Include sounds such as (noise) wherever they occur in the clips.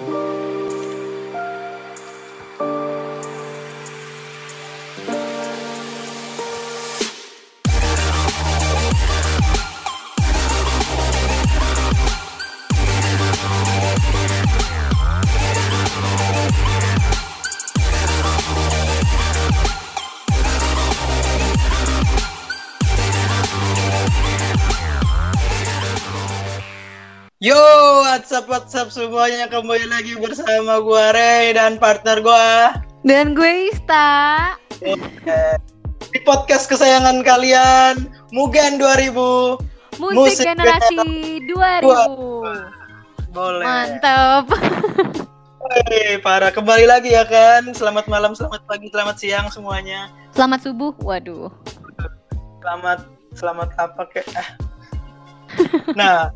Yo, WhatsApp WhatsApp semuanya kembali lagi bersama gua Ray dan partner gua Dan gue Ista. di podcast kesayangan kalian Mugen 2000. Musik, Musik generasi 2000. Boleh. Mantap. Wey, parah kembali lagi ya kan. Selamat malam, selamat pagi, selamat siang semuanya. Selamat subuh. Waduh. Selamat selamat apa kek? Ah. Nah,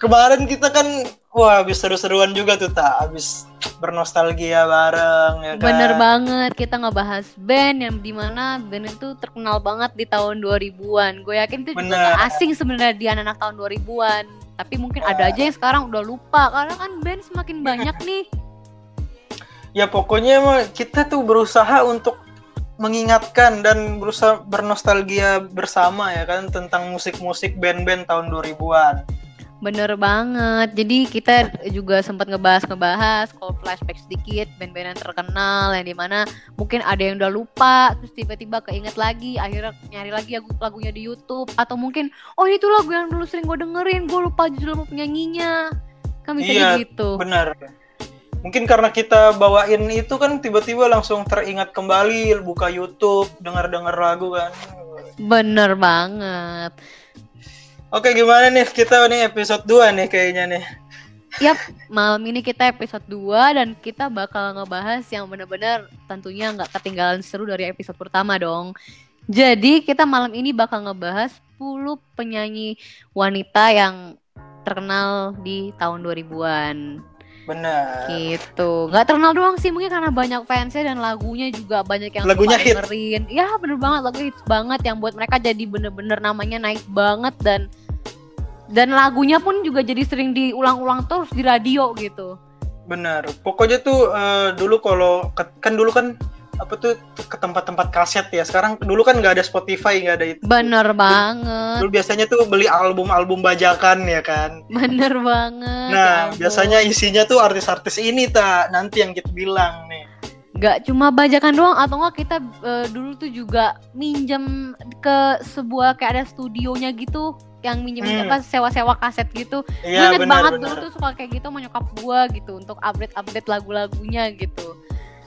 kemarin kita kan wah habis seru-seruan juga tuh tak habis bernostalgia bareng ya kan. Bener banget kita ngebahas band yang di mana band itu terkenal banget di tahun 2000-an. Gue yakin itu juga Bener. gak asing sebenarnya di anak-anak tahun 2000-an. Tapi mungkin ada aja yang sekarang udah lupa karena kan band semakin (laughs) banyak nih. Ya pokoknya emang kita tuh berusaha untuk mengingatkan dan berusaha bernostalgia bersama ya kan tentang musik-musik band-band tahun 2000-an. Bener banget. Jadi kita juga sempat ngebahas-ngebahas kalau flashback sedikit band-band yang terkenal yang di mana mungkin ada yang udah lupa terus tiba-tiba keinget lagi akhirnya nyari lagi lagu lagunya di YouTube atau mungkin oh itu lagu yang dulu sering gue dengerin gue lupa judul penyanyinya kan bisa Iya, gitu. Benar. Mungkin karena kita bawain itu kan tiba-tiba langsung teringat kembali buka YouTube, dengar-dengar lagu kan. Bener banget. Oke, gimana nih kita nih episode 2 nih kayaknya nih. Yap, malam ini kita episode 2 dan kita bakal ngebahas yang bener-bener tentunya nggak ketinggalan seru dari episode pertama dong. Jadi kita malam ini bakal ngebahas 10 penyanyi wanita yang terkenal di tahun 2000-an. Benar. Gitu. Nggak terkenal doang sih mungkin karena banyak fansnya dan lagunya juga banyak yang Lagunya suka hit. dengerin. Ya bener banget lagu hits banget yang buat mereka jadi bener-bener namanya naik banget dan dan lagunya pun juga jadi sering diulang-ulang terus di radio gitu. Benar. Pokoknya tuh eh, dulu kalau kan dulu kan apa tuh ke tempat-tempat kaset ya. Sekarang dulu kan nggak ada Spotify, nggak ada itu. Bener banget, Dulu biasanya tuh beli album-album bajakan ya kan. bener banget. ya Nah, ampun. biasanya isinya tuh artis-artis ini tak nanti yang kita bilang nih. Gak cuma bajakan doang atau enggak kita eh, dulu tuh juga minjem ke sebuah kayak ada studionya gitu yang minjem Hmm. apa sewa-sewa kaset gitu. Gue Iya inget banget benar. dulu tuh suka kayak gitu sama nyokap gua gitu untuk update-update lagu-lagunya gitu.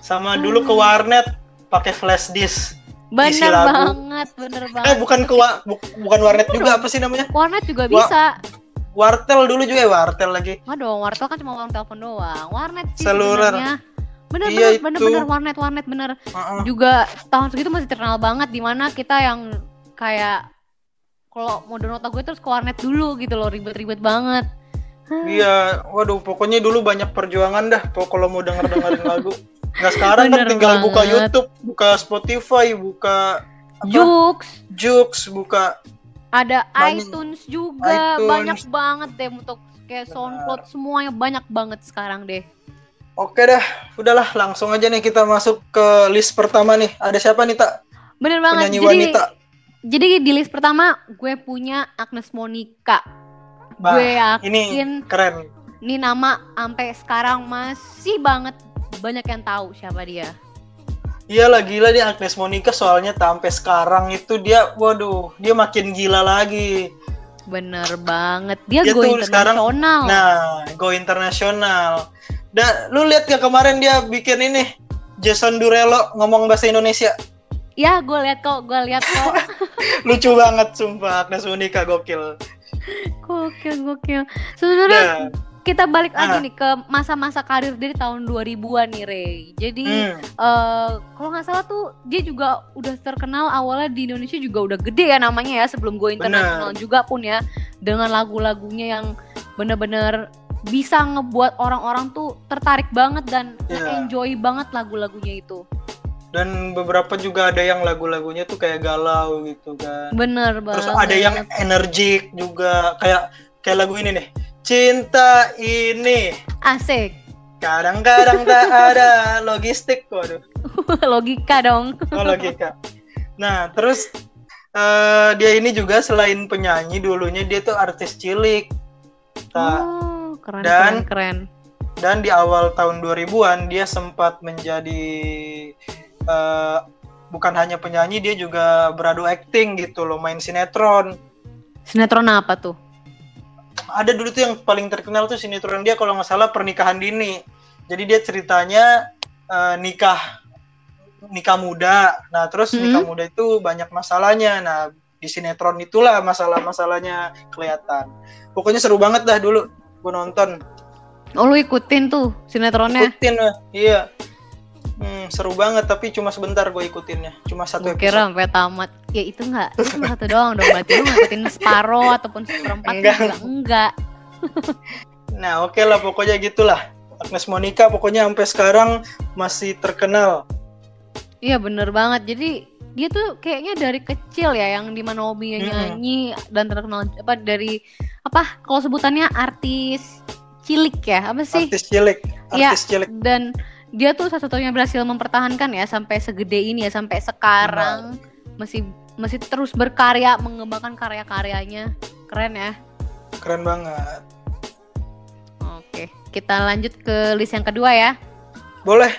Sama dulu ke warnet pakai flash disk. Bener banget, bener banget. Eh bukan ke wa- bu- bukan warnet Bener juga dong. apa sih namanya? Warnet juga Wa- bisa. Wartel dulu juga ya wartel lagi. Nggak dong, wartel kan cuma uang telepon doang. Warnet sih Seluler. sebenarnya. Bener Iya, bener bener bener warnet warnet bener. Heeh. Juga tahun segitu masih terkenal banget di mana kita yang kayak kalau mau download lagu terus ke warnet dulu gitu loh ribet-ribet banget. Iya, waduh pokoknya dulu banyak perjuangan dah pok- kalau mau denger dengerin (laughs) lagu. Nah sekarang kan tinggal buka banget. YouTube, buka Spotify, buka apa? Jux, Joox, buka ada Banyak- iTunes juga, iTunes. banyak banget deh untuk kayak SoundCloud semuanya banyak banget sekarang deh. Oke dah, udahlah langsung aja nih kita masuk ke list pertama nih. Ada siapa nih tak Bener banget. penyanyi Jadi wanita? jadi di list pertama gue punya Agnes Monica. Bah, gue yakin Ini keren. ini nama sampai sekarang masih banget banyak yang tahu siapa dia. Iyalah gila nih Agnes Monica soalnya sampai sekarang itu dia, waduh, dia makin gila lagi. Bener banget. Dia, Dia go tuh sekarang- internasional. Nah, go internasional. Dan lu lihat ya kemarin dia bikin ini Jason Durello ngomong bahasa Indonesia. Ya, gue lihat kok, gue lihat kok. (laughs) Lucu banget sumpah Agnes Monica gokil. gokil, gokil. Sebenarnya Nah, kita balik lagi Ah. nih ke masa-masa karir dia di tahun 2000-an nih, Rey. Jadi hmm, eh kalau nggak salah tuh dia juga udah terkenal awalnya di Indonesia juga udah gede ya namanya ya sebelum gue internasional juga pun ya dengan lagu-lagunya yang bener-bener bisa ngebuat orang-orang tuh tertarik banget dan Iya. enjoy banget lagu-lagunya itu. dan beberapa juga ada yang lagu-lagunya tuh kayak galau gitu kan. Bener banget. Terus ada yang energik juga kayak kayak lagu ini nih. Cinta ini. asik. Kadang-kadang tak ada logistik, waduh. (laughs) Logika dong. Oh, logika. Nah, terus eh, dia ini juga selain penyanyi dulunya dia tuh artis cilik. Nah, Oh, keren Dan- keren keren. dan di awal tahun 2000-an dia sempat menjadi eh, bukan hanya penyanyi, dia juga beradu acting gitu loh, main sinetron. Sinetron apa tuh? Ada dulu tuh yang paling terkenal tuh sinetron dia kalau nggak salah pernikahan dini. Jadi dia ceritanya eh, nikah nikah muda. Nah, terus Hmm. nikah muda itu banyak masalahnya. Nah, di sinetron itulah masalah-masalahnya kelihatan. Pokoknya seru banget dah dulu gue nonton. Oh lu ikutin tuh sinetronnya? Ikutin iya. Hmm, seru banget tapi cuma sebentar gue ikutinnya. Cuma satu Gue episode. kira sampai tamat. Ya itu enggak, itu cuma satu doang dong. Berarti lu ngikutin separoh ataupun seperempat Enggak. juga enggak. (laughs) Nah, oke lah pokoknya gitulah. Agnes Monica pokoknya sampai sekarang masih terkenal. Iya bener banget. Jadi dia tuh kayaknya dari kecil ya yang di mana hobinya Mm-mm. nyanyi dan terkenal apa dari apa kalau sebutannya artis cilik ya apa sih? Artis cilik, Iya. artis cilik. Dan dia tuh satu-satunya berhasil mempertahankan ya sampai segede ini ya sampai sekarang masih masih terus berkarya mengembangkan karya-karyanya. Keren ya. Keren banget. Oke, kita lanjut ke list yang kedua ya. Boleh.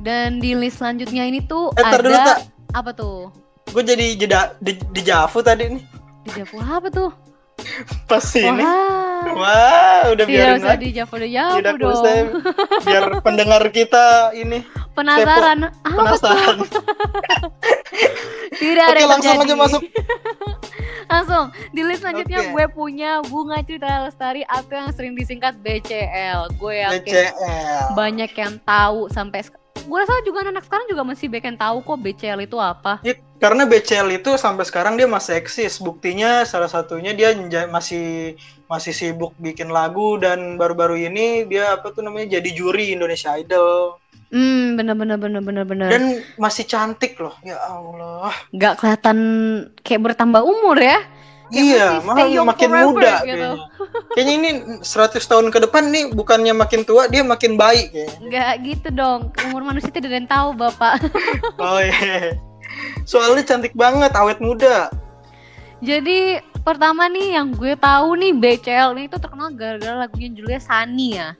Dan di list selanjutnya ini tuh Eh, ada dulu, Tak. apa tuh? Gue jadi jeda di, di Javu tadi nih. Di Javu apa tuh? Pas ini. Wah. (laughs) Wah, udah Tidak biarin usah lagi. di Javu di Javu Tidak dong. usah. Biar (laughs) pendengar kita ini Penasaran? Apa tuh? penasaran. (laughs) Tidak ada Oke, yang langsung terjadi. aja masuk. langsung. Di list selanjutnya Oke. gue punya Bunga Citra Lestari atau yang sering disingkat BCL. Gue yakin BCL. banyak yang tahu sampai gue rasa juga anak sekarang juga masih banyak yang tahu kok BCL itu apa. Ya, karena BCL itu sampai sekarang dia masih eksis. Buktinya salah satunya dia masih masih sibuk bikin lagu dan baru-baru ini dia apa tuh namanya jadi juri Indonesia Idol Hmm, bener bener bener bener bener. dan masih cantik loh. Ya Allah. Gak kelihatan kayak bertambah umur ya? Ya, iya, malah makin forever muda gitu. kayaknya. Kayaknya ini 100 tahun ke depan nih bukannya makin tua, dia makin baik kayaknya. Gak gitu dong. Umur manusia tidak ada yang tahu bapak. (laughs) Oh iya. Soalnya cantik banget, awet muda. Jadi pertama nih yang gue tahu nih BCL ini tuh terkenal gara-gara lagunya Julia Sani ya.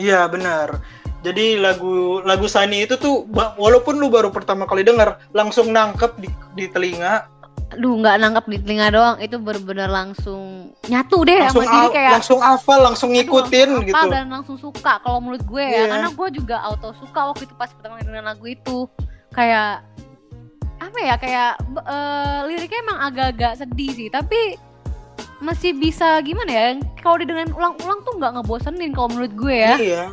Iya, benar. Jadi lagu lagu Sani itu tuh walaupun lu baru pertama kali denger, langsung nangkep di, di telinga, Aduh nggak nangkap di telinga doang, itu bener-bener langsung nyatu deh langsung sama diri kayak langsung hafal, langsung aduh, ngikutin langsung gitu. dan langsung suka kalau menurut gue ya, Iya. karena gue juga auto suka waktu itu pas pertama kali dengerin lagu itu kayak apa ya kayak eh, liriknya emang agak-agak sedih sih, tapi masih bisa gimana ya? Kalau didengerin ulang-ulang tuh nggak ngebosenin kalau menurut gue ya. Iya.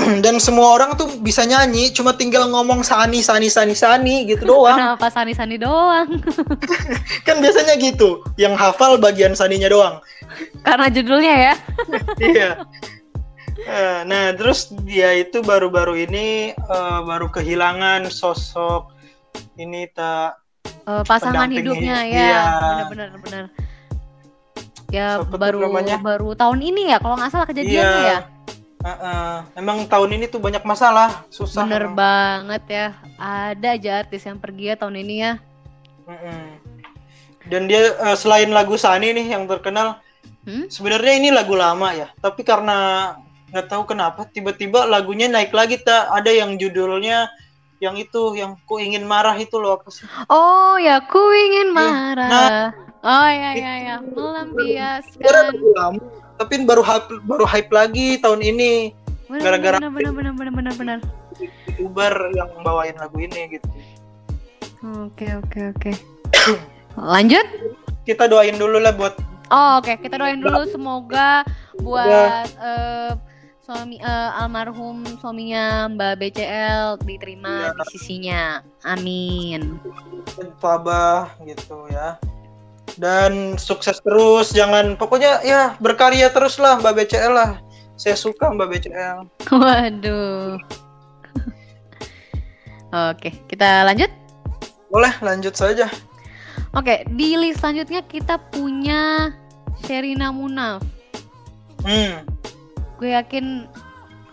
(clears throat) Dan semua orang tuh bisa nyanyi, cuma tinggal ngomong Sani, Sani, Sani, Sani gitu doang. Kenapa sani-sani doang? (laughs) (laughs) kan biasanya gitu, yang hafal bagian Saninya doang. Karena judulnya ya. (laughs) iya. Eh, Nah, terus dia itu baru-baru ini eh, baru kehilangan sosok ini tak Eh, pasangan hidupnya hidup, ya. iya. Benar-benar benar. Ya Siapa tuh baru namanya? baru tahun ini ya kalau nggak salah kejadiannya Iya. ya. Eh, eh, emang tahun ini tuh banyak masalah, susah. Bener emang. banget ya. Ada aja artis yang pergi ya tahun ini ya. Mm-mm. Dan dia eh, selain lagu Sani nih yang terkenal, Hmm? sebenarnya ini lagu lama ya, tapi karena nggak tahu kenapa tiba-tiba lagunya naik lagi tak ada yang judulnya yang itu yang ku ingin marah itu loh apa sih? Oh ya, ku ingin Iya. marah. Nah. oh ya ya ya, melampiaskan. lagu lama, tapi baru hype, baru hype lagi tahun ini. Gara-gara- bener bener bener bener bener. youtuber yang bawain lagu ini gitu. Oke oke oke. (coughs) Lanjut. Kita doain dulu lah buat Oh, oke, kita doain dulu semoga buat eh, suami eh, almarhum suaminya Mbak BCL diterima Ya. di sisinya. Amin. Fabah gitu ya. Dan sukses terus, jangan pokoknya ya berkarya terus lah Mbak BCL lah. Saya suka Mbak BCL. Waduh. (laughs) Oke, kita lanjut. Boleh lanjut saja. Oke, di list selanjutnya kita punya Sherina Munaf. Hmm. Gue yakin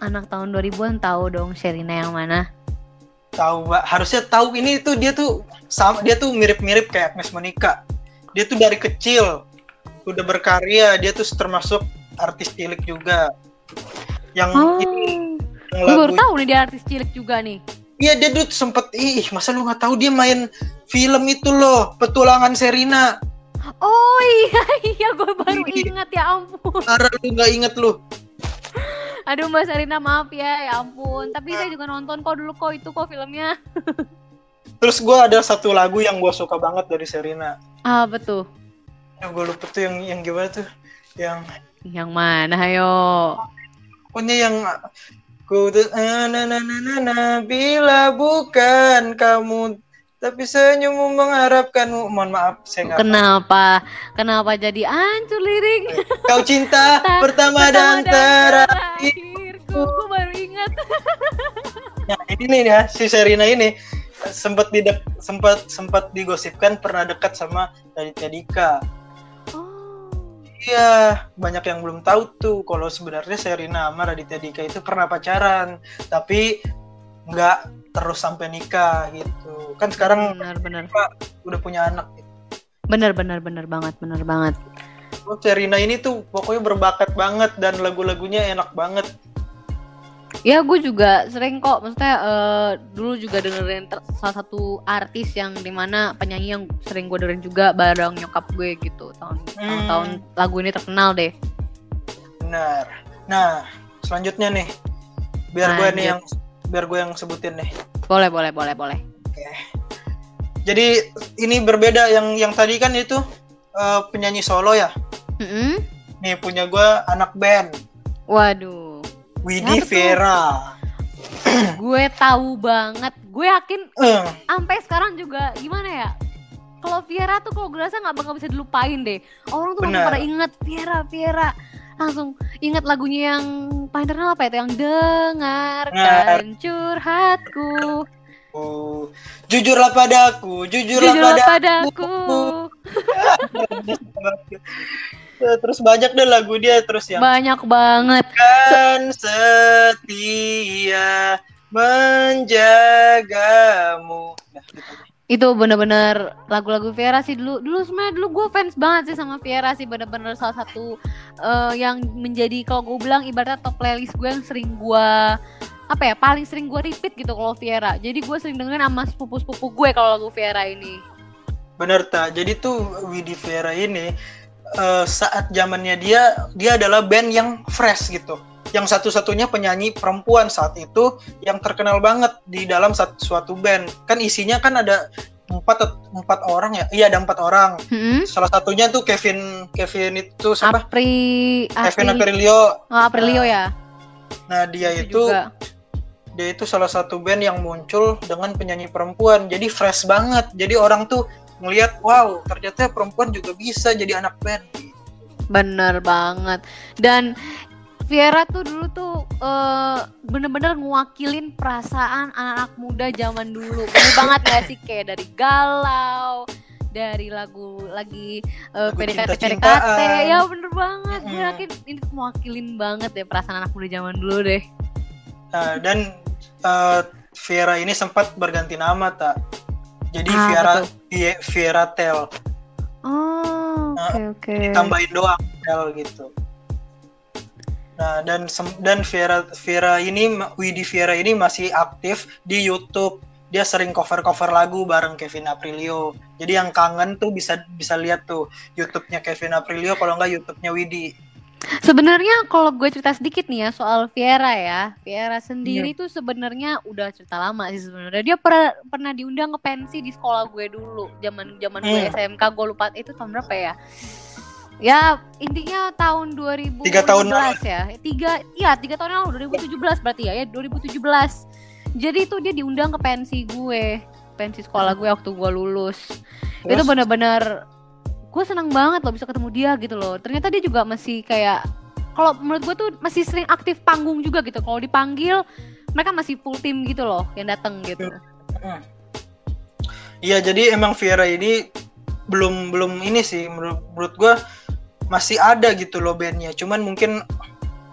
anak tahun 2000-an tahu dong Sherina yang mana. Tahu, Mbak. Harusnya tahu ini tuh dia tuh sama dia tuh mirip-mirip kayak Agnes Monica. Dia tuh dari kecil udah berkarya, dia tuh termasuk artis cilik juga. Yang Oh, ini yang baru tahu nih dia artis cilik juga nih. Iya dia tuh sempet ih masa lu nggak tahu dia main film itu loh petualangan Serina. Oh iya (laughs) iya gue baru ingat ya ampun. Parah lu nggak inget lu. Aduh Mbak Sarina maaf ya ya ampun. Tapi saya juga nonton kok dulu kok itu kok filmnya. (laughs) Terus gua ada satu lagu yang gua suka banget dari Serina. Ah betul. Yang gue lupa tuh yang yang gimana tuh? Yang Yang mana ayo? pokoknya yang ku tuh "Ah, na na na na na bila bukan kamu tapi senyummu mengharapkanmu mohon maaf saya nggak Kenapa? Kenapa jadi hancur lirik? kau cinta (laughs) pertama dan terakhir terakhirku. Gue baru ingat. Nah, ini nih ya si Serina ini sempat didek sempat sempat digosipkan pernah dekat sama Raditya Dika. Oh. Iya, banyak yang belum tahu tuh kalau sebenarnya Serina sama Raditya Dika itu pernah pacaran, tapi nggak terus sampai nikah gitu. Kan sekarang Benar benar. udah punya anak. Benar benar benar banget benar banget. Oh, Serina ini tuh pokoknya berbakat banget dan lagu-lagunya enak banget. Ya gue juga sering kok, maksudnya eh, dulu juga dengerin salah satu artis yang di mana penyanyi yang sering gue dengerin juga bareng nyokap gue gitu tahun Hmm. tahun lagu ini terkenal deh. Benar. Nah, selanjutnya nih, biar gue nih yang biar gue yang sebutin nih. Boleh boleh boleh boleh. Jadi ini berbeda yang yang tadi kan itu eh, penyanyi solo ya. Mm-mm. Nih punya gue anak band Waduh, Widi tuh? Vera. (clears throat) gue tahu banget. Gue yakin Eh, sampai sekarang juga gimana ya? Kalau Viera tuh kalau gue rasa nggak bakal bisa dilupain deh. Orang tuh Benar. pada inget Viera, Viera. Langsung ingat lagunya yang paling terkenal apa itu? Yang dengarkan curhatku. oh, jujurlah padaku, jujurlah, Jujurlah padaku. padaku. (laughs) (laughs) Eh, Terus banyak deh lagu dia terus yang Banyak banget. kan setia menjagamu. Nah, gitu. Itu bener-bener lagu-lagu Viera sih dulu. Dulu sebenarnya dulu gue fans banget sih sama Viera sih. Bener-bener salah satu eh, yang menjadi kalau gue bilang ibaratnya top playlist gue yang sering gue apa ya paling sering gue repeat gitu kalau Viera. Jadi gue sering dengerin sama sepupu-sepupu gue kalau lagu Viera ini. Bener tak? Jadi tuh Widi Vera ini eh, saat zamannya dia dia adalah band yang fresh gitu. Yang satu-satunya penyanyi perempuan saat itu yang terkenal banget di dalam satu suatu band. Kan isinya kan ada empat empat orang ya. Iya ada empat orang. Hmm? Salah satunya tuh Kevin Kevin itu siapa? Apri, Kevin Apri, Aprilio. oh, Aprilio ya. Nah dia itu juga. dia itu salah satu band yang muncul dengan penyanyi perempuan. Jadi fresh banget. Jadi orang tuh ngelihat wow ternyata perempuan juga bisa jadi anak band. Bener banget. Dan Viera tuh dulu tuh eh, bener-bener ngewakilin perasaan anak-anak muda zaman dulu. Bener banget gak sih kayak dari galau, dari lagu lagi Lagu PDKT PDKT. Ya bener banget. Gue Mm-mm. yakin ini mewakilin banget deh perasaan anak muda zaman dulu deh. Nah, dan eh, Viera ini sempat berganti nama tak. Jadi Ah, Viera betul. Vie- Viera Tel Oh, Nah, oke oke. ditambahin doang Tel gitu. Nah, dan dan Viera Viera ini Widi Viera ini masih aktif di YouTube. Dia sering cover-cover lagu bareng Kevin Aprilio. Jadi yang kangen tuh bisa bisa lihat tuh YouTube-nya Kevin Aprilio kalau nggak YouTube-nya Widi. Sebenarnya kalau gue cerita sedikit nih ya soal Viera ya, Viera sendiri tuh sebenarnya udah cerita lama sih sebenarnya. Dia pernah pernah diundang ke pensi di sekolah gue dulu, zaman zaman gue Hmm. SMK gue lupa itu tahun berapa ya? Ya intinya tahun 2017 Tiga tahun ya, tiga iya tiga tahun lalu 2017 berarti ya, ya 2017. Jadi itu dia diundang ke pensi gue, pensi sekolah gue waktu gue lulus itu Terus? benar-benar gue senang banget loh bisa ketemu dia gitu loh ternyata dia juga masih kayak kalau menurut gue tuh masih sering aktif panggung juga gitu kalau dipanggil mereka masih full tim gitu loh yang datang gitu Hmm. Iya, jadi emang Viera ini belum belum ini sih menurut menurut gua masih ada gitu loh bandnya. Cuman mungkin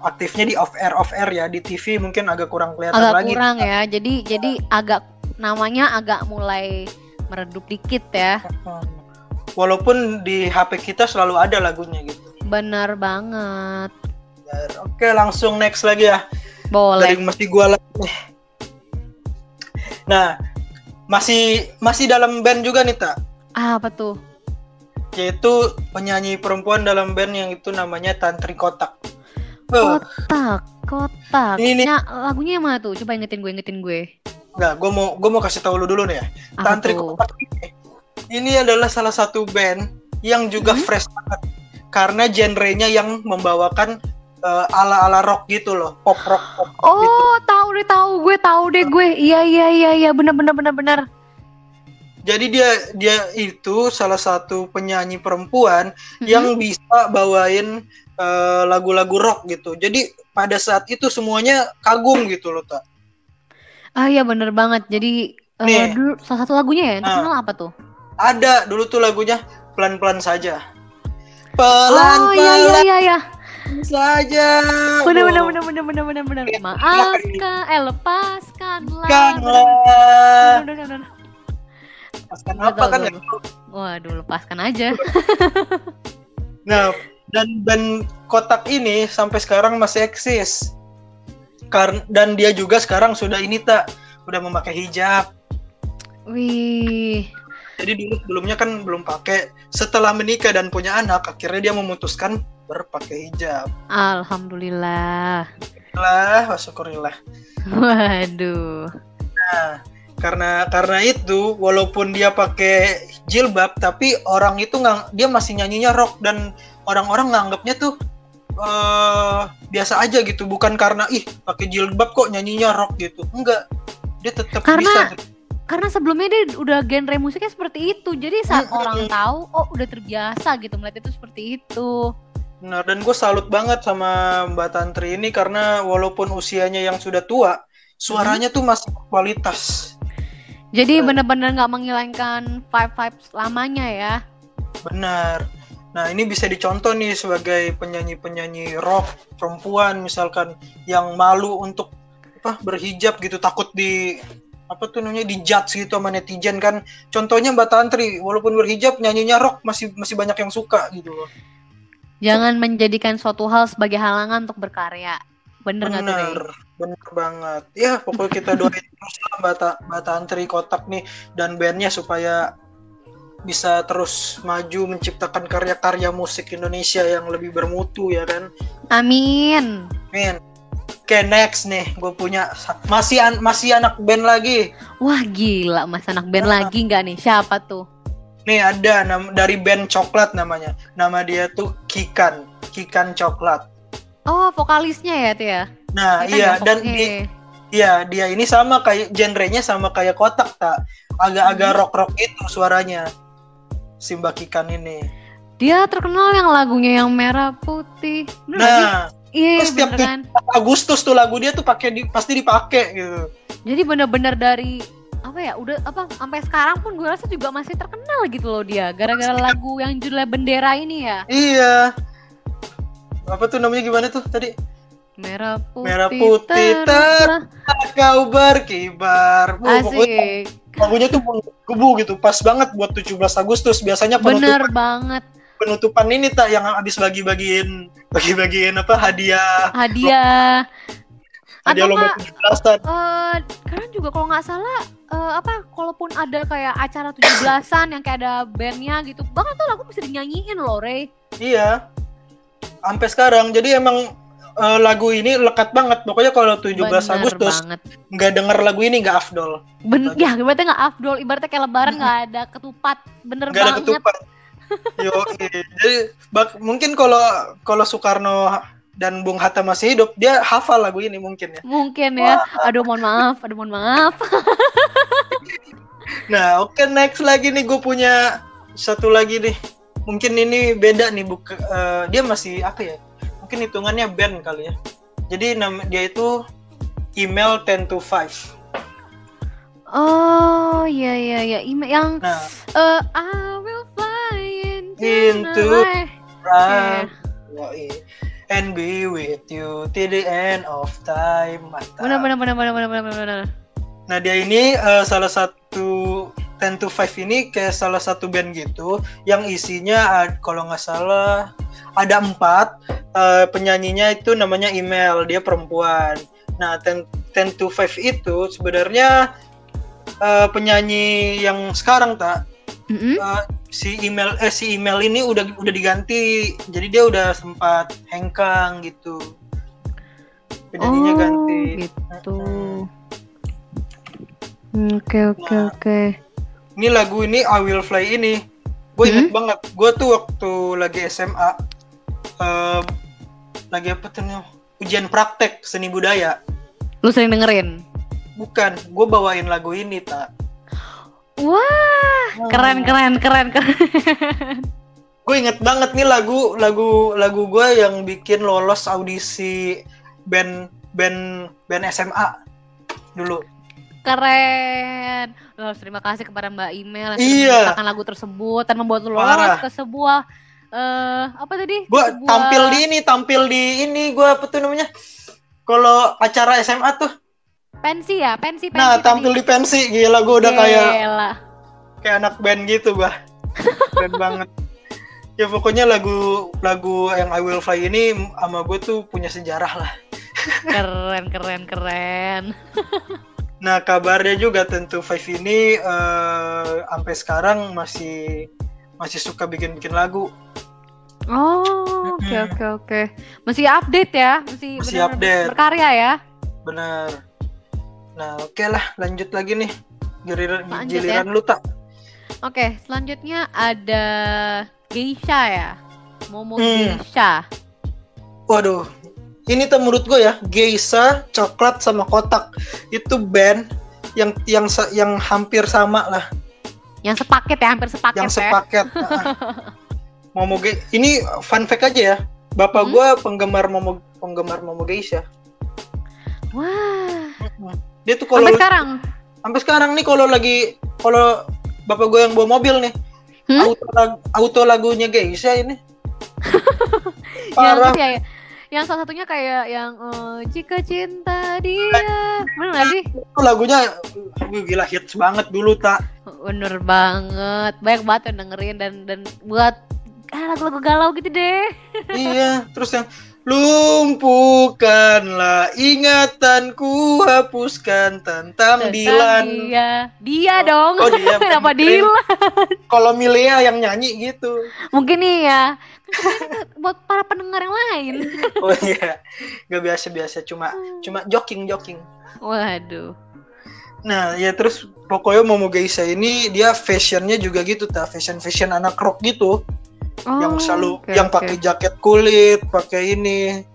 aktifnya di off air off air ya di TV mungkin agak kurang kelihatan agak lagi. kurang ya jadi jadi agak namanya agak mulai meredup dikit ya Hmm. Walaupun di HP kita selalu ada lagunya gitu. bener banget Oke, langsung next lagi ya. Dari boleh masih gua lagi. Nah, masih masih dalam band juga nih, Tak. ah, apa tuh Yaitu penyanyi perempuan dalam band yang itu namanya Tantri Kotak. Eh, kotak kotak Ini nih. Nya, lagunya yang mana tuh coba ingetin gue ingetin gue Enggak, gue mau gue mau kasih tahu lu dulu nih ya. apa Tantri tuh Kotak ini, ini adalah salah satu band yang juga Hmm? fresh banget karena genrenya yang membawakan eh, ala-ala rock gitu loh, pop rock pop rock gitu. Oh, tahu deh, tahu gue, tahu deh gue. Iya, iya, iya, iya, bener, bener, bener, bener. Jadi dia dia itu salah satu penyanyi perempuan Mhm. yang bisa bawain eh, lagu-lagu rock gitu. Jadi pada saat itu semuanya kagum gitu loh, tak. Ah, iya, bener banget. Jadi eh, Nih. dulu salah satu lagunya ya, terkenal apa tuh? Ada dulu tuh lagunya pelan-pelan saja. Oh, iya, Pelan-pelan iya, iya, iya. saja. Bener, bener, bener, bener, bener, bener, bener. Iya, Maafkan, eh lepaskanlah. Lepaskanlah. Bener, bener, bener, bener. Lepaskan Betul, apa kan betul, ya? betul. Waduh, lepaskan aja. (laughs) Nah, dan band kotak ini sampai sekarang masih eksis. Karena dan dia juga sekarang sudah ini tak udah memakai hijab. Wih, Jadi dulu sebelumnya kan belum pakai. Setelah menikah dan punya anak, akhirnya dia memutuskan berpakai hijab. alhamdulillah. Lah, syukurillah. Waduh. Nah, karena karena itu walaupun dia pakai jilbab tapi orang itu nggak dia masih nyanyinya rock dan orang-orang nganggapnya tuh eh biasa aja gitu bukan karena ih pakai jilbab kok nyanyinya rock gitu enggak dia tetap Karena- bisa Karena sebelumnya dia udah genre musiknya seperti itu. Jadi saat orang tahu, oh udah terbiasa gitu melihat itu seperti itu. benar dan gue salut banget sama Mbak Tantri ini karena walaupun usianya yang sudah tua suaranya tuh masih kualitas Jadi Keren. benar-benar nggak menghilangkan vibe-vibe lamanya ya. Benar. Nah, ini bisa dicontoh nih sebagai penyanyi-penyanyi rock perempuan misalkan yang malu untuk apa berhijab gitu, takut di apa tuh namanya dijudge gitu sama netizen kan. Contohnya Mbak Tantri, walaupun berhijab nyanyinya rock masih masih banyak yang suka gitu loh. Jangan menjadikan suatu hal sebagai halangan untuk berkarya. Bener nggak tuh? Bener, bener banget. Ya, pokoknya kita doain terus lah Mbak, Ta- Mbak Tantri Kotak nih dan bandnya supaya bisa terus maju menciptakan karya-karya musik Indonesia yang lebih bermutu ya kan. Amin. Min. Oke next nih, gue punya masih an- masih anak band lagi. Wah gila, mas anak band Ah. lagi nggak nih? Siapa tuh? Nih ada nam- dari band Coklat namanya. Nama dia tuh Kikan, Kikan Coklat. Oh vokalisnya ya tuh ya? Nah Kita iya dan di, eh, iya dia ini sama kayak genrenya sama kayak Kotak tak, agak-agak Hmm. rock rock itu suaranya. Si Mbak Kikan ini. dia terkenal yang lagunya yang merah putih. Bener sih? Iya terus tiap bener kan? Agustus tuh lagu dia tuh pakai di, pasti dipakai gitu. Jadi bener-bener dari apa ya udah apa sampai sekarang pun gue rasa juga masih terkenal gitu loh dia gara-gara lagu yang judulnya bendera ini ya Iya. Apa tuh namanya gimana tuh tadi? merah putih Merah putih teruslah. kau berkibar. Pokoknya asik lagunya tuh gebu gitu, pas banget buat 17 Agustus. Biasanya bener penutupan, banget penutupan ini tak yang habis bagi-bagiin bagi-bagiin apa hadiah hadiah hadiah lomba nggak, 17-an. eh karena juga kalau nggak salah eh, apa kalaupun ada kayak acara 17-an yang kayak ada bandnya gitu bahkan tuh lagu bisa dinyanyiin loh Rey Iya. Sampai sekarang. Jadi emang eh, lagu ini lekat banget. Pokoknya kalau 17 Bener Agustus nggak denger lagu ini nggak afdol. Ben ya ibaratnya nggak afdol ibaratnya kayak lebaran nggak ada ketupat bener ada banget ketupat. Yo, jadi bak- mungkin kalau kalau Soekarno dan Bung Hatta masih hidup, dia hafal lagu ini mungkin ya. mungkin ya aduh mohon maaf aduh mohon maaf (laughs) Nah, oke next lagi nih gue punya satu lagi nih. Mungkin ini beda nih buka eh, dia masih apa ya? Mungkin hitungannya band kali ya. Jadi nama dia itu email 10 to 5. oh iya iya iya email yang Nah, will fly into, the light. right. Yoi. and be with you till the end of time. Mantap. Benar benar benar benar benar benar benar. Nah dia ini uh, salah satu 10 to 5 ini kayak salah satu band gitu yang isinya kalau nggak salah ada empat uh, penyanyinya itu namanya email dia perempuan. Nah 10, 10 to 5 itu sebenarnya uh, penyanyi yang sekarang tak Mm -hmm. uh, si email eh si email ini udah udah diganti jadi dia udah sempat hengkang gitu penyanyinya Oh, ganti gitu. Oke oke Nah. oke. ini lagu ini I Will Fly ini gue inget Hmm? banget gue tuh waktu lagi SMA eh, lagi apa tuh nih ujian praktek seni budaya Lu sering dengerin? bukan gue bawain lagu ini tak Wah, keren keren keren keren. gue inget banget nih lagu lagu lagu gue yang bikin lolos audisi band band band SMA dulu Keren. Lo harus terima kasih kepada Mbak Email yang Iya. menciptakan lagu tersebut dan membuat lo lolos Parah. ke sebuah eh apa tadi? gue Sebuah- tampil di ini tampil di ini gue apa tuh namanya kalau acara SMA tuh pensi ya, pensi pensi. nah tampil di pensi gila gue udah kayak Gila. kayak anak band gitu gue keren (laughs) banget ya pokoknya lagu lagu yang I Will Fly ini sama gue tuh punya sejarah lah keren keren keren. (laughs) nah kabarnya juga tentu Five ini eh, sampai sekarang masih masih suka bikin bikin lagu Oh, oke oke oke. Masih update ya, masih, Masih benar-benar update. berkarya ya. bener nah oke lah lanjut lagi nih giliran Lanjut giliran lu tak Oke, selanjutnya ada Geisha ya. Momo Hmm. Geisha. Waduh, ini tuh menurut gue ya, Geisha, Coklat sama Kotak itu band yang yang yang hampir sama lah, Yang sepaket ya, hampir sepaket yang ya. sepaket. (laughs) Momo Ge ini fun fact aja ya, bapak Hmm. gue penggemar Momo penggemar Momo Geisha. Wah, Dia tuh kalau sampai sekarang. sampai sekarang nih kalau lagi kalau bapak gue yang bawa mobil nih, Hmm? auto, lag- auto lagunya Geisha ini. (laughs) Yang Parah. ya, yang salah satunya kayak yang eh, jika cinta dia. Bener gak sih? Itu lagunya gila hits banget dulu tak. Bener banget. Banyak banget yang dengerin dan dan buat ah, lagu-lagu galau gitu deh. (laughs) iya, terus yang lumpuhkanlah ingatanku hapuskan tentang Dilan. Dia, dia dong. Oh dia. (laughs) Kenapa Dilan? Kalau Milea yang nyanyi gitu. Mungkin nih ya. Kan buat para pendengar yang lain. (laughs) Oh iya, nggak biasa-biasa cuma cuma joking joking. Waduh. Nah ya terus pokoknya Momo Geisha ini dia fashionnya juga gitu ta fashion fashion anak rock gitu Oh, yang selalu oke, yang pakai jaket kulit pakai ini.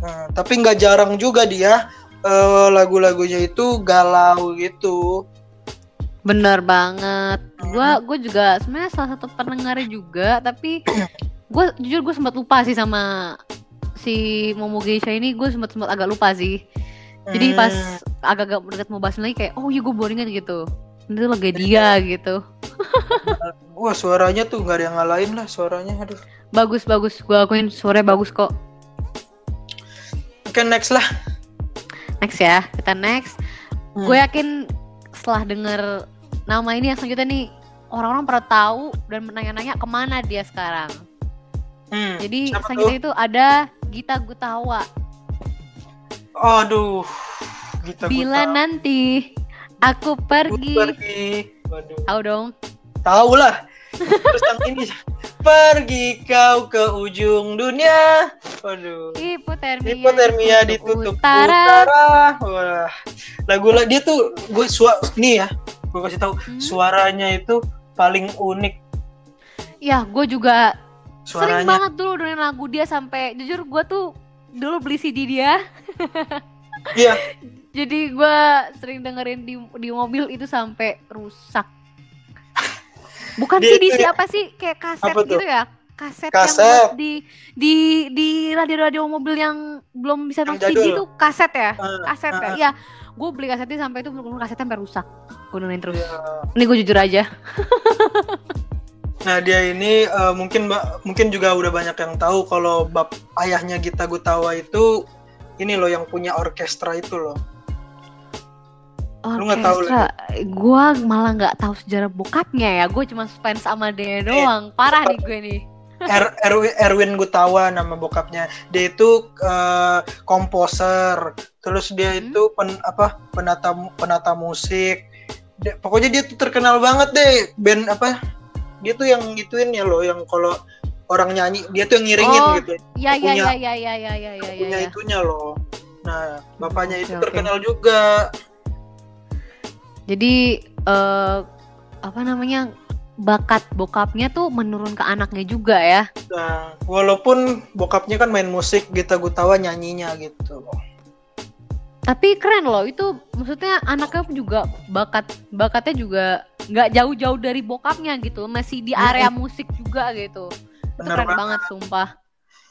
Nah, tapi nggak jarang juga dia eh, lagu-lagunya itu galau gitu. Bener banget. Gua gue juga sebenarnya salah satu pendengarnya juga, tapi (clears throat) gue jujur gue sempat lupa sih sama si Momo Geisha ini gue sempat sempat agak lupa sih. Jadi Hmm, pas agak-agak dekat mau bahas lagi kayak oh iya gue boringan gitu. Itu lagi dia gitu. (laughs) wah suaranya tuh nggak ada yang ngalahin lah suaranya. Aduh. Bagus bagus. Gue akuin suaranya bagus kok. Oke next lah. Next ya, kita next. Hmm. Gue yakin setelah denger nama ini yang selanjutnya nih orang-orang pada tahu dan menanya-nanya ke mana dia sekarang. Hmm, Jadi selanjutnya itu ada Gita Gutawa. Aduh. Kita Bila nanti aku pergi, pergi. Waduh. tahu dong. Tahu lah. Terus yang ini (laughs) pergi kau ke ujung dunia. Waduh. Hipotermia, Hipotermia ditutup utara. utara. Wah. Lagu lah dia tuh gue suara nih ya. Gue kasih tahu Hmm. suaranya itu paling unik Ya, gue juga sering suaranya. banget dulu dengerin lagu dia sampai jujur gue tuh dulu beli CD dia. Iya. (laughs) Jadi gue sering dengerin di di mobil itu sampai rusak. Bukan CD itu ya- siapa sih kayak kaset Apa tuh? gitu ya? Kaset, yang Kaset. buat di di di radio-radio mobil yang belum bisa Yang masuk CD itu kaset ya? Ah, Kaset ah, ya? ah. Iya. Gue beli kasetnya sampai itu kasetnya sampai rusak. Gue dengerin terus. Iya. Ini gue jujur aja. Nah dia ini uh, mungkin mungkin juga udah banyak yang tahu kalau bab ayahnya Gita Gutawa itu ini loh yang punya orkestra itu loh. Orkestra. Lu nggak tahu Gue malah nggak tahu sejarah bokapnya ya. Gue cuma fans sama dia iya. doang. Eh, Parah nih gue nih. Er, Erwin, Erwin Gutawa nama bokapnya. Dia itu uh, komposer. Terus dia hmm. itu pen, apa penata penata musik. Dia, pokoknya dia tuh terkenal banget deh band apa. Dia tuh yang gituin ya loh yang kalau orang nyanyi dia tuh yang ngiringin oh, gitu. Ya, ya punya, ya, ya ya ya ya ya Punya ya, ya, ya, itunya loh. Nah, bapaknya itu okay, terkenal okay. juga jadi uh, apa namanya bakat bokapnya tuh menurun ke anaknya juga ya. Nah walaupun bokapnya kan main musik Gita Gutawa nyanyinya gitu. Tapi keren loh itu maksudnya anaknya juga bakat bakatnya juga nggak jauh-jauh dari bokapnya gitu masih di area musik juga gitu. Bener keren banget. banget sumpah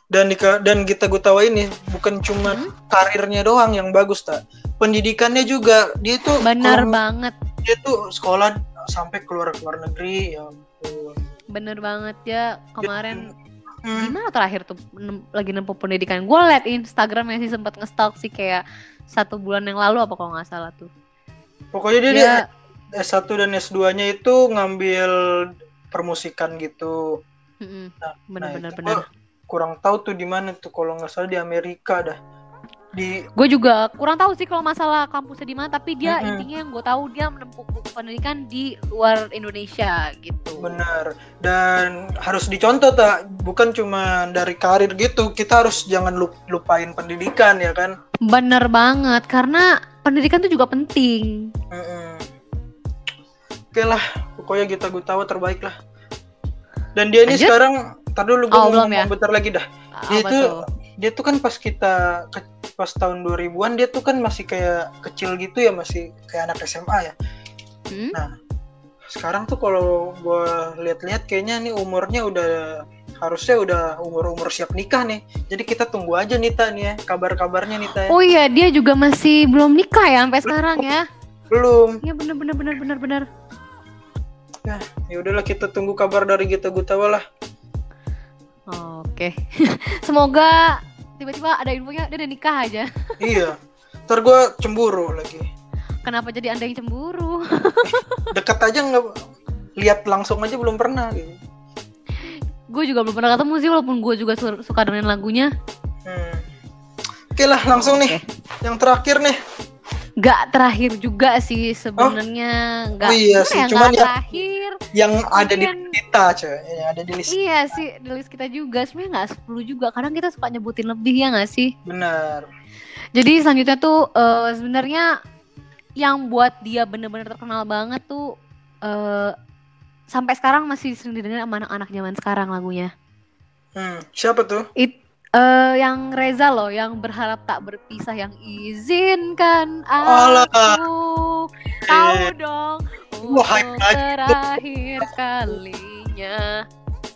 dan di, dan kita Gutawa ini bukan cuma hmm? karirnya doang yang bagus tak pendidikannya juga dia tuh benar banget. dia tuh sekolah sampai keluar keluar negeri ya bener banget ya. Kemarin hmm. gimana terakhir tuh lagi nempuh pendidikan? Gue liat Instagramnya sih sempat ngestalk sih kayak satu bulan yang lalu apa kalau nggak salah tuh. Pokoknya dia, dia S1 dan S2-nya itu ngambil permusikan gitu. Nah, bener, nah bener, bener. Kurang tahu tuh di mana tuh kalau nggak salah di Amerika dah. Di gue juga kurang tahu sih kalau masalah kampusnya di mana tapi dia mm-hmm. intinya yang gue tahu dia menempuh pendidikan di luar Indonesia gitu. Benar. Dan harus dicontoh tak bukan cuma dari karir gitu kita harus jangan lupain pendidikan ya kan? Bener banget karena pendidikan tuh juga penting. Mm-hmm. oke lah pokoknya kita tahu terbaik lah. Dan dia ini Lanjut? sekarang tar dulu gue oh, ngomong ya? bentar lagi dah. Dia itu dia tuh kan pas kita pas tahun 2000-an dia tuh kan masih kayak kecil gitu ya masih kayak anak SMA ya. Hmm? nah sekarang tuh kalau gue lihat-lihat kayaknya nih umurnya udah harusnya udah umur-umur siap nikah nih. Jadi kita tunggu aja Nita nih ya kabar-kabarnya Nita ya. oh iya dia juga masih belum nikah ya sampai sekarang ya? Belum. Ya bener bener bener bener bener. Ya ya udahlah kita tunggu kabar dari Gita Gutawa lah Oke, (laughs) semoga tiba-tiba ada infonya dia udah nikah aja. (laughs) Iya. Ntar gue cemburu lagi. Kenapa jadi anda yang cemburu? (laughs) Deket aja nggak lihat langsung aja belum pernah gitu. Gue juga belum pernah ketemu sih walaupun gue juga suka dengan lagunya. Hmm. oke lah langsung nih. Yang terakhir nih Gak terakhir juga sih sebenarnya oh? nggak oh, iya sih. Ya, Cuman yang, terakhir yang ada di kita coy yang ada di list iya kita. sih di list kita juga sebenarnya nggak 10 juga kadang kita suka nyebutin lebih ya nggak sih benar jadi selanjutnya tuh uh, sebenarnya yang buat dia bener-bener terkenal banget tuh uh, sampai sekarang masih sering didengar sama anak-anak zaman sekarang lagunya hmm, siapa tuh It, Uh, yang Reza loh, yang berharap tak berpisah, yang izinkan aku tahu eh. dong untuk terakhir kalinya.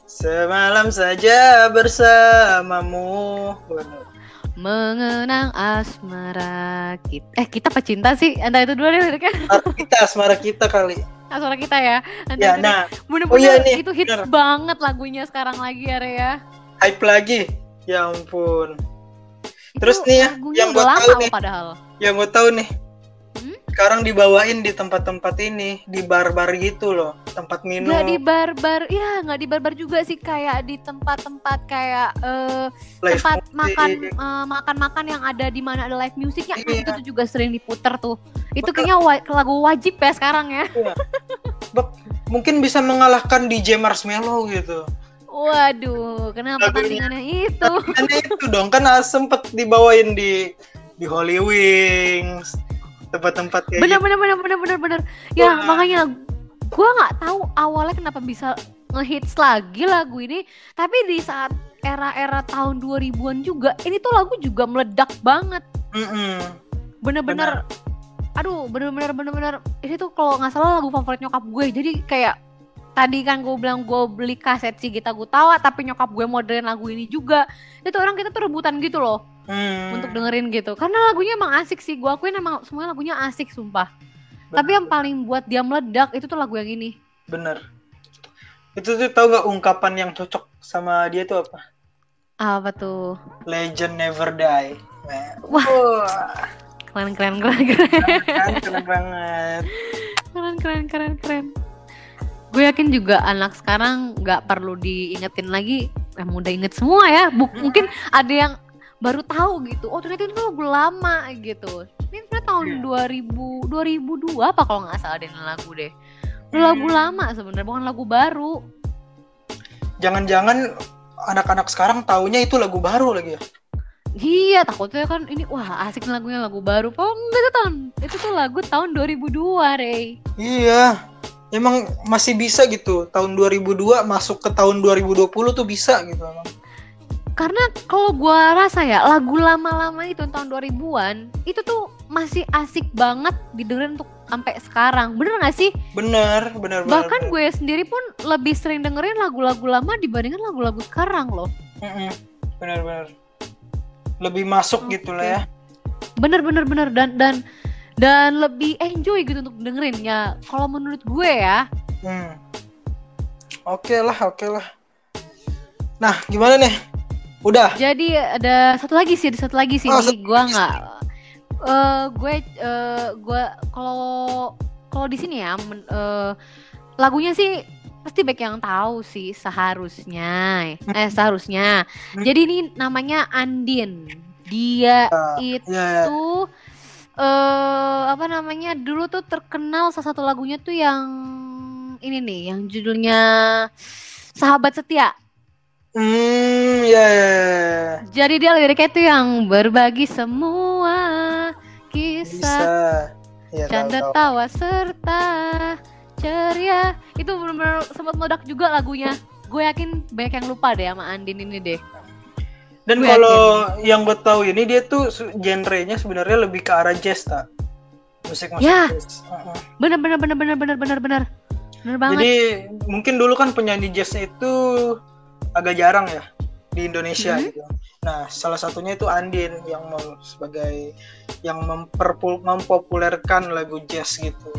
Semalam saja bersamamu. Mengenang asmara kita. Eh kita pecinta sih? Entah itu dua deh kan? Kita asmara kita kali. Asmara kita ya. Entah ya, nah. Bener-bener oh, iya itu hits bener. banget lagunya sekarang lagi ya Rea. Hype lagi Ya ampun. Terus nih ya, yang gue tahu nih, padahal. yang gue tahu nih, hmm? sekarang dibawain di tempat-tempat ini, di bar-bar gitu loh, tempat minum. Gak di bar-bar, ya nggak di bar-bar juga sih, kayak di tempat-tempat kayak uh, tempat music. makan uh, makan-makan yang ada di mana ada live musiknya, nah, iya. itu tuh juga sering diputer tuh. Itu Betul. kayaknya wa lagu wajib ya sekarang ya. Iya. Mungkin bisa mengalahkan DJ Marshmello gitu. Waduh, kenapa tandingannya itu? Tandingannya itu dong, kan sempet dibawain di di Holy Wings, tempat-tempat kayak bener, gitu. bener, bener, bener, bener, bener. Ya, Wah. makanya gue nggak tahu awalnya kenapa bisa ngehits lagi lagu ini, tapi di saat era-era tahun 2000-an juga, ini tuh lagu juga meledak banget. Bener-bener, aduh, bener-bener, bener-bener, ini tuh kalau nggak salah lagu favorit nyokap gue, jadi kayak tadi kan gue bilang gue beli kaset si Gita Gutawa tapi nyokap gue modelin lagu ini juga itu orang kita tuh rebutan gitu loh hmm. untuk dengerin gitu karena lagunya emang asik sih gue akuin emang semua lagunya asik sumpah bener. tapi yang paling buat dia meledak itu tuh lagu yang ini bener Itu tuh tau gak ungkapan yang cocok sama dia tuh apa? Apa tuh? Legend never die. Nah, Wah. wah, Keren keren keren keren. kan keren banget. keren keren keren keren. Gue yakin juga anak sekarang nggak perlu diingetin lagi. Emang udah inget semua ya. Buk- mungkin ada yang baru tahu gitu. Oh ternyata itu lagu lama gitu. Ini sebenarnya tahun 2000 2002 apa kalau nggak salah ini lagu deh. Udah lagu Hmm. lama sebenarnya bukan lagu baru. Jangan-jangan anak-anak sekarang taunya itu lagu baru lagi ya? Iya takutnya kan ini wah asik lagunya lagu baru. Oh enggak itu tahun itu tuh lagu tahun 2002 Rey. Iya. Emang masih bisa gitu. Tahun 2002 masuk ke tahun 2020 tuh bisa gitu emang. Karena kalau gua rasa ya lagu lama-lama itu tahun 2000-an itu tuh masih asik banget didengerin untuk sampai sekarang. Bener gak sih? Bener, bener. Bahkan bener. gue sendiri pun lebih sering dengerin lagu-lagu lama dibandingkan lagu-lagu sekarang loh. Mm-mm. Bener, bener. Lebih masuk Oke. gitu lah ya. Bener bener bener dan dan dan lebih enjoy gitu untuk dengerin ya. Kalau menurut gue ya, Hmm. Oke lah, oke lah. Nah, gimana nih? Udah. Jadi ada satu lagi sih, ada satu lagi sih. Oh, Gua lagi. nggak, eh gue, eh gue kalau kalau di sini ya, men- eh, lagunya sih pasti baik yang tahu sih seharusnya. Eh seharusnya. Hmm. Jadi ini namanya Andin. Dia Ah, itu Ya, eh apa namanya? Dulu tuh terkenal salah satu lagunya tuh yang ini nih, yang judulnya Sahabat Setia. Hmm, ya, ya, ya. Jadi dia liriknya tuh yang berbagi semua Bisa. kisah, Ya, tahu, canda tahu. tawa serta ceria. Itu benar-benar sempat meledak juga lagunya. Gue yakin banyak yang lupa deh sama Andin ini deh. Dan kalau yang gue tahu ini dia tuh genrenya sebenarnya lebih ke arah jazz tak? Musik musik Ya. jazz. Uh-uh. Bener bener bener bener bener bener bener. Bener banget. Jadi mungkin dulu kan penyanyi jazz itu agak jarang ya di Indonesia Mhm. gitu. Nah, salah satunya itu Andin yang mem- sebagai yang memperpul- mempopulerkan lagu jazz gitu.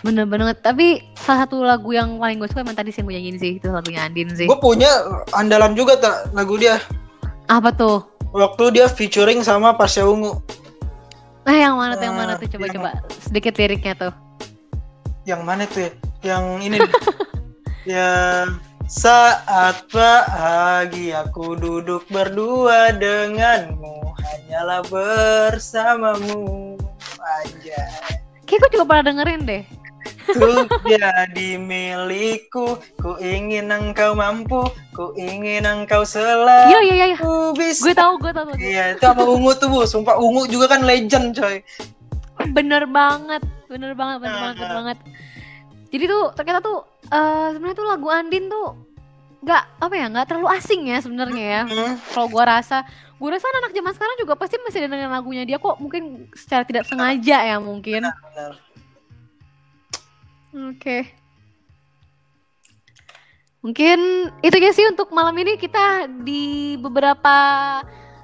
Bener banget. Tapi salah satu lagu yang paling gue suka emang tadi sih yang gue nyanyiin sih itu lagunya Andin sih. Gue punya andalan juga tak lagu dia. Apa tuh? Waktu dia featuring sama Pasha Ungu. Eh yang mana tuh yang mana Eh, tuh coba yang- coba sedikit liriknya tuh. Yang mana tuh ya? Yang ini nih. (laughs) yang saat bahagia aku duduk berdua denganmu hanyalah bersamamu aja Kayak gue juga pernah dengerin deh. Ku jadi milikku ku ingin engkau mampu ku ingin engkau selalu Iya iya iya. iya. bisa Gue tahu gue tahu. iya itu sama ungu tuh bu sumpah ungu juga kan legend coy Bener banget, bener banget, bener Nah, banget, bener nah. banget. Jadi tuh ternyata tuh eh, sebenarnya tuh lagu Andin tuh nggak apa ya nggak terlalu asing ya sebenarnya ya. Hmm, Kalau gua rasa, gua rasa anak zaman sekarang juga pasti masih dengerin lagunya dia kok mungkin secara tidak sengaja ya mungkin. benar. Oke. Mungkin itu aja sih untuk malam ini kita di beberapa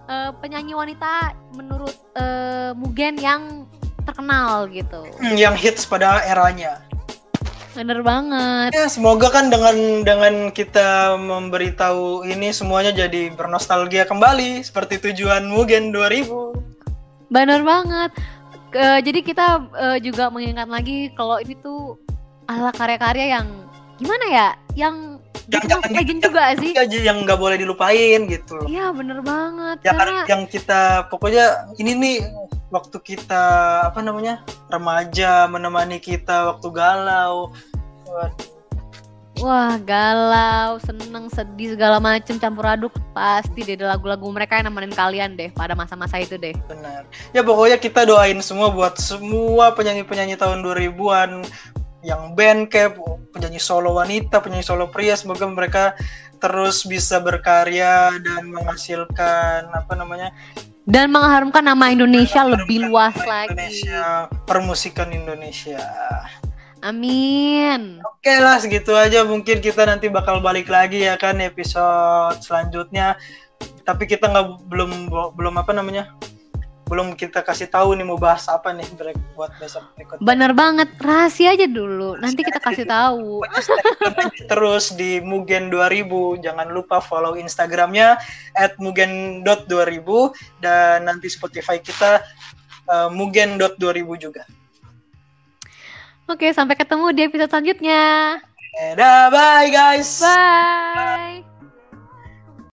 eh, penyanyi wanita menurut eh, Mugen yang terkenal gitu. Hmm, yang hits pada eranya Bener banget. Ya, semoga kan dengan dengan kita memberitahu ini semuanya jadi bernostalgia kembali seperti tujuan Mugen 2000. Bener banget. Ke- jadi kita eh, juga mengingat lagi kalau ini tuh adalah karya-karya yang gimana ya? Yang Yang legend juga sih. aja yang nggak boleh dilupain gitu. Iya bener banget. Ya kan Karena yang kita pokoknya ini nih waktu kita apa namanya remaja menemani kita waktu galau. Waduh, Wah galau, seneng, sedih segala macem campur aduk pasti deh ada lagu-lagu mereka yang nemenin kalian deh pada masa-masa itu deh. benar. Ya pokoknya kita doain semua buat semua penyanyi-penyanyi tahun 2000-an yang band kayak penyanyi solo wanita, penyanyi solo pria semoga mereka terus bisa berkarya dan menghasilkan apa namanya Dan mengharumkan nama Indonesia lebih luas Indonesia, lagi. permusikan Indonesia. Amin. Oke lah segitu aja mungkin kita nanti bakal balik lagi ya kan episode selanjutnya. Tapi kita nggak belum belum apa namanya belum kita kasih tahu nih mau bahas apa nih break buat besok berikutnya. Bener banget, rahasia aja dulu. Nanti kita kasih tahu. (laughs) Terus di Mugen 2000. Jangan lupa follow Instagramnya at mugen.2000 dan nanti Spotify kita uh, mugen.2000 juga. Oke, sampai ketemu di episode selanjutnya. Dah, bye guys. Bye.